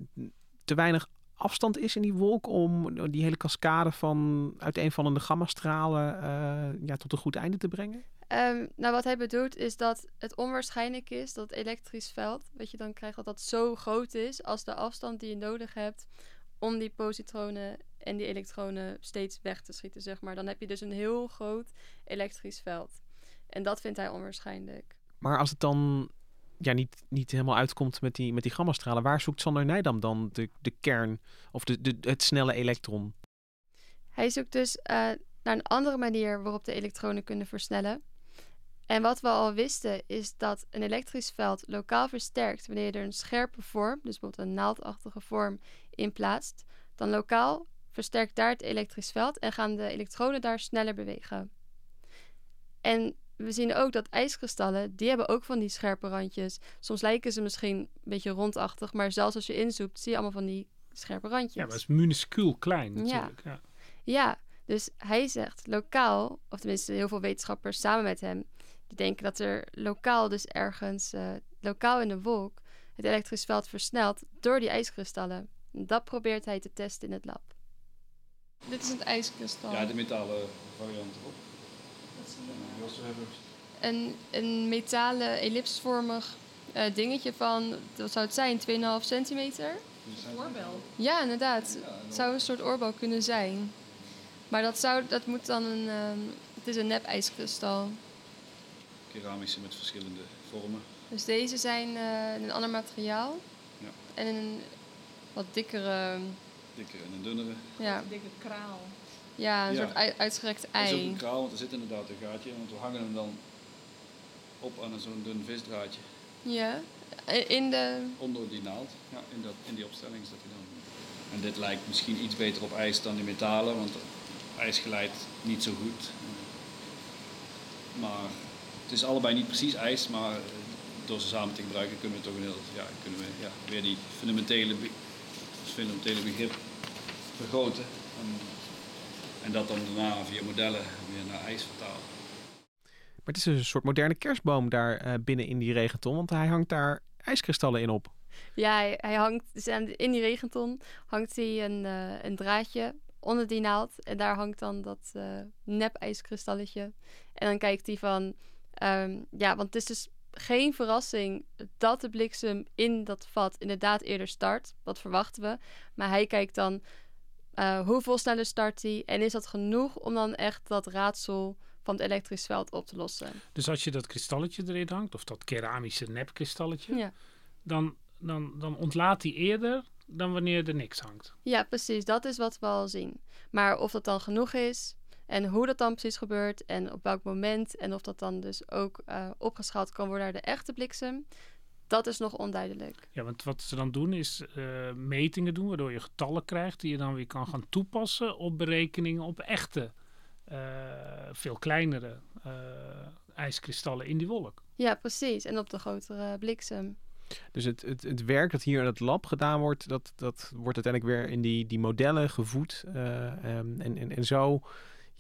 te weinig afstand is in die wolk om die hele cascade van uiteenvallende gammastralen eh, ja, tot een goed einde te brengen? Ehm, nou, wat hij bedoelt is dat het onwaarschijnlijk is dat het elektrisch veld, wat je dan krijgt, dat dat zo groot is als de afstand die je nodig hebt om die positronen en die elektronen steeds weg te schieten, zeg maar. Dan heb je dus een heel groot elektrisch veld. En dat vindt hij onwaarschijnlijk. Maar als het dan ja, niet, niet helemaal uitkomt met die, met die gammastralen, waar zoekt Sander Nijdam dan de, de kern of de, de, het snelle elektron? Hij zoekt dus uh, naar een andere manier waarop de elektronen kunnen versnellen. En wat we al wisten is dat een elektrisch veld lokaal versterkt wanneer je er een scherpe vorm, dus bijvoorbeeld een naaldachtige vorm, in plaatst. Dan lokaal versterkt daar het elektrisch veld en gaan de elektronen daar sneller bewegen. En we zien ook dat ijskristallen, die hebben ook van die scherpe randjes. Soms lijken ze misschien een beetje rondachtig, maar zelfs als je inzoekt, zie je allemaal van die scherpe randjes. Ja, maar het is minuscuul klein natuurlijk. Ja. ja. ja, dus hij zegt lokaal, of tenminste heel veel wetenschappers samen met hem, die denken dat er lokaal dus ergens, uh, lokaal in de wolk, het elektrisch veld versnelt door die ijskristallen. Dat probeert hij te testen in het lab. Dit is het ijskristal. Ja, de metalen variant erop. Een, een metalen ellipsvormig uh, dingetje van, wat zou het zijn, 2,5 centimeter? Een oorbel. Ja, inderdaad. Het zou een soort oorbel kunnen zijn. Maar dat, zou, dat moet dan een, um, het is een nep ijskristal. Keramische met verschillende vormen. Dus deze zijn uh, in een ander materiaal. Ja. En een wat dikkere... Dikkere en een dunnere. Ja. Een dikke kraal. Ja, een Ja. soort ui- uitgerekt Het is ook ei. een kraal, want er zit inderdaad een gaatje. Want we hangen hem dan op aan zo'n dun visdraadje. Ja. In de... Onder die naald. Ja, in, dat, in die opstelling staat hij dan. En dit lijkt misschien iets beter op ijs dan die metalen, want ijs glijdt niet zo goed. Maar het is allebei niet precies ijs, maar door ze samen te gebruiken kunnen we toch een heel, ja, kunnen we ja, weer die fundamentele, be- fundamentele begrip vergroten. En, en dat dan daarna via modellen weer naar ijs vertalen. Maar het is dus een soort moderne kerstboom daar eh, binnen in die regenton, want hij hangt daar ijskristallen in op. Ja, hij, hij hangt... Dus in die regenton hangt hij een, eh, een draadje onder die naald. En daar hangt dan dat eh nep ijskristalletje. En dan kijkt hij van... ehm, ja, want het is dus geen verrassing dat de bliksem in dat vat inderdaad eerder start. Dat verwachten we. Maar hij kijkt dan eh, hoeveel sneller start hij. En is dat genoeg om dan echt dat raadsel van het elektrisch veld op te lossen. Dus als je dat kristalletje erin hangt, of dat keramische nepkristalletje, Ja. dan, dan, dan ontlaat hij eerder dan wanneer er niks hangt. Ja, precies. Dat is wat we al zien. Maar of dat dan genoeg is en hoe dat dan precies gebeurt en op welk moment en of dat dan dus ook eh, opgeschaald kan worden naar de echte bliksem, dat is nog onduidelijk. Ja, want wat ze dan doen is eh, metingen doen, waardoor je getallen krijgt die je dan weer kan gaan toepassen op berekeningen op echte, eh, veel kleinere eh, ijskristallen in die wolk. Ja, precies. En op de grotere bliksem. Dus het, het, het werk dat hier in het lab gedaan wordt, dat, dat wordt uiteindelijk weer in die, die modellen gevoed. eh, ehm, en, en, en zo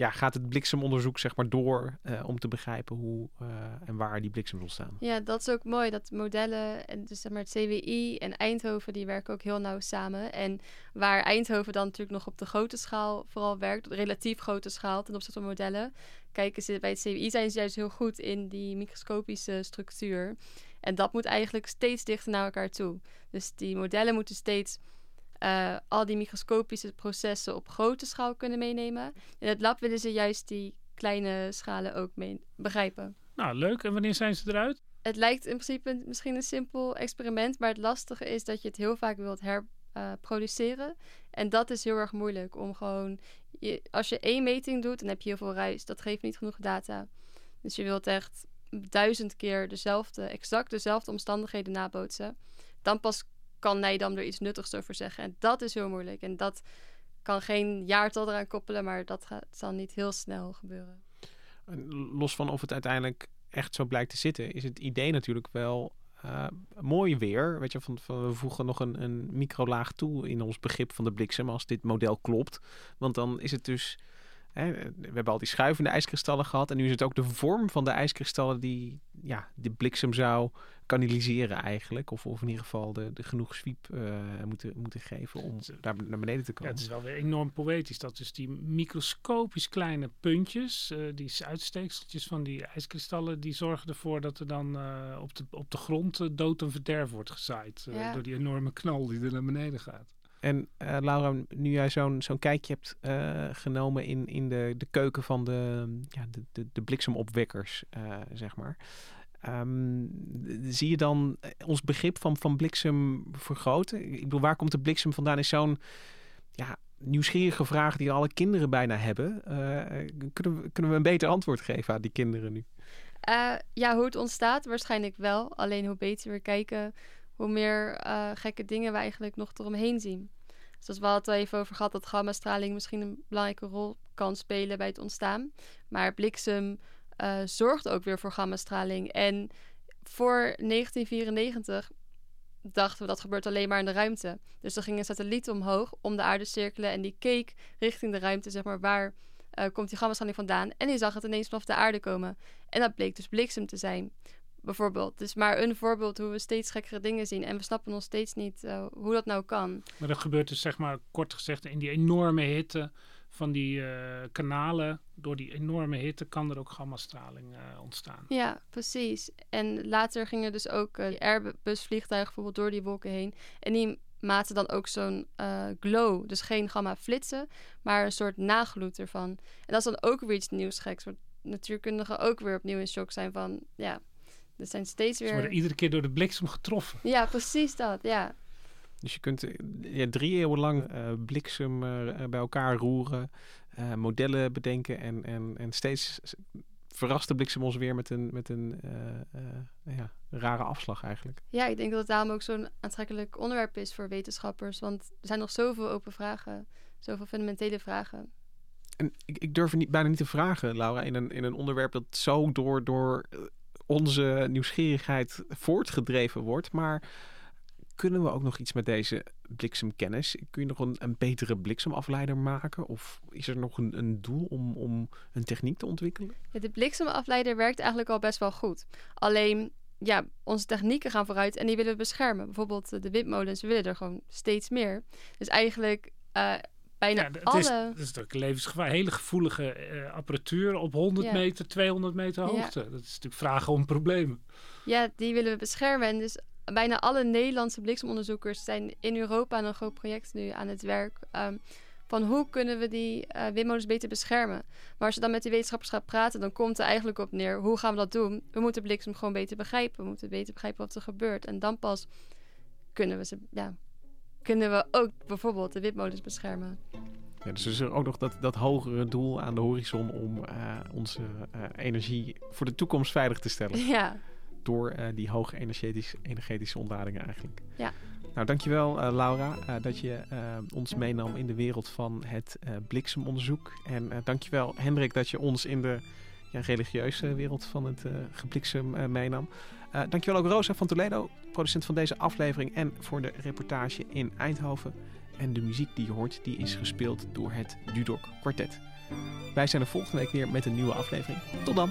ja, gaat het bliksemonderzoek zeg maar door eh, om te begrijpen hoe eh, en waar die bliksems ontstaan. Ja, dat is ook mooi. Dat modellen, en dus zeg maar het CWI en Eindhoven, die werken ook heel nauw samen. En waar Eindhoven dan natuurlijk nog op de grote schaal vooral werkt, relatief grote schaal ten opzichte van modellen, kijken ze bij het CWI zijn ze juist heel goed in die microscopische structuur. En dat moet eigenlijk steeds dichter naar elkaar toe. Dus die modellen moeten steeds eh, al die microscopische processen op grote schaal kunnen meenemen. In het lab willen ze juist die kleine schalen ook mee begrijpen. Nou, leuk. En wanneer zijn ze eruit? Het lijkt in principe misschien een simpel experiment, maar het lastige is dat je het heel vaak wilt herproduceren. en dat is heel erg moeilijk om gewoon, je, als je één meting doet, dan heb je heel veel ruis. Dat geeft niet genoeg data. Dus je wilt echt duizend keer dezelfde, exact dezelfde omstandigheden nabootsen. Dan pas kan Nijdam er iets nuttigs over zeggen. En dat is heel moeilijk. En dat kan geen jaartal eraan koppelen, maar dat gaat, zal niet heel snel gebeuren. En los van of het uiteindelijk echt zo blijkt te zitten, is het idee natuurlijk wel eh, mooi weer. Weet je, van, van we voegen nog een, een microlaag toe in ons begrip van de bliksem als dit model klopt. Want dan is het dus. Hè, we hebben al die schuivende ijskristallen gehad. En nu is het ook de vorm van de ijskristallen die ja, de bliksem zou kanaliseren eigenlijk. Of, of in ieder geval de, de genoeg sweep eh, moeten, moeten geven om daar naar beneden te Ja, komen. het is wel weer enorm poëtisch. Dat dus die microscopisch kleine puntjes, eh, die uitsteekseltjes van die ijskristallen, die zorgen ervoor dat er dan eh, op, de, op de grond dood en verderf wordt gezaaid. eh, Ja. Door die enorme knal die er naar beneden gaat. En uh, Laura, nu jij zo'n zo'n kijkje hebt uh, genomen in, in de, de keuken van de, ja, de, de, de bliksemopwekkers, uh, zeg maar. Um, zie je dan ons begrip van, van bliksem vergroten? Ik bedoel, waar komt de bliksem vandaan? Is zo'n ja, nieuwsgierige vraag die alle kinderen bijna hebben. kunnen, kunnen we een beter antwoord geven aan die kinderen nu? ja, hoe het ontstaat waarschijnlijk wel. Alleen hoe beter we kijken, hoe meer uh, gekke dingen we eigenlijk nog eromheen zien. Zoals we het al even over gehad, dat gammastraling misschien een belangrijke rol kan spelen bij het ontstaan. Maar bliksem uh, zorgt ook weer voor gammastraling. En voor 1994 dachten we dat gebeurt alleen maar in de ruimte. Dus er ging een satelliet omhoog om de aarde cirkelen en die keek richting de ruimte, zeg maar, waar uh, komt die gammastraling vandaan. En die zag het ineens vanaf de aarde komen. En dat bleek dus bliksem te zijn bijvoorbeeld. Dus maar een voorbeeld hoe we steeds gekkere dingen zien. En we snappen nog steeds niet uh, hoe dat nou kan. Maar dat gebeurt dus zeg maar kort gezegd in die enorme hitte van die uh, kanalen. Door die enorme hitte kan er ook gammastraling uh, ontstaan. Ja, precies. En later gingen dus ook Airbus-vliegtuigen bijvoorbeeld door die wolken heen. En die maakten dan ook zo'n glow. Dus geen gamma-flitsen, maar een soort nagloed ervan. En dat is dan ook weer iets nieuws geks. Waar natuurkundigen ook weer opnieuw in shock zijn van... ja, er zijn steeds weer... Ze worden iedere keer door de bliksem getroffen. Ja, precies dat, ja. Dus je kunt ja, drie eeuwen lang uh, bliksem uh, bij elkaar roeren, uh, modellen bedenken en, en, en steeds verrast de bliksem ons weer met een, met een ja, rare afslag eigenlijk. Ja, ik denk dat het daarom ook zo'n aantrekkelijk onderwerp is voor wetenschappers, want er zijn nog zoveel open vragen, zoveel fundamentele vragen. En ik, ik durf niet, bijna niet te vragen, Laura, in een, in een onderwerp dat zo door, door onze nieuwsgierigheid voortgedreven wordt. Maar kunnen we ook nog iets met deze bliksemkennis? Kun je nog een, betere bliksemafleider maken? Of is er nog een, een doel om, om een techniek te ontwikkelen? Ja, de bliksemafleider werkt eigenlijk al best wel goed. Alleen, ja, onze technieken gaan vooruit en die willen we beschermen. Bijvoorbeeld de windmolens, we willen er gewoon steeds meer. Dus eigenlijk uh, bijna ja, alle... Is, het is natuurlijk levensgevaar. Hele gevoelige uh, apparatuur op 100 meter, 200 meter hoogte. Dat is natuurlijk vragen om problemen. Ja, die willen we beschermen. En dus bijna alle Nederlandse bliksemonderzoekers zijn in Europa aan een groot project nu aan het werk. Um, van hoe kunnen we die uh, windmolens beter beschermen. Maar als je dan met die wetenschappers gaat praten, dan komt er eigenlijk op neer: hoe gaan we dat doen? We moeten bliksem gewoon beter begrijpen. We moeten beter begrijpen wat er gebeurt. En dan pas kunnen we ze ja, kunnen we ook bijvoorbeeld de windmolens beschermen. Ja, dus is er ook nog dat, dat hogere doel aan de horizon om uh, onze uh, energie voor de toekomst veilig te stellen. Ja. Door uh, die hoge energetische, energetische ontladingen eigenlijk. Ja. Nou, dankjewel Laura dat je ons meenam in de wereld van het bliksemonderzoek. En dankjewel Hendrik dat je ons in de ja, religieuze wereld van het gebliksem meenam. Uh, dankjewel ook Rosa van Toledo, producent van deze aflevering en voor de reportage in Eindhoven. En de muziek die je hoort, die is gespeeld door het Dudok Quartet. Wij zijn er volgende week weer met een nieuwe aflevering. Tot dan!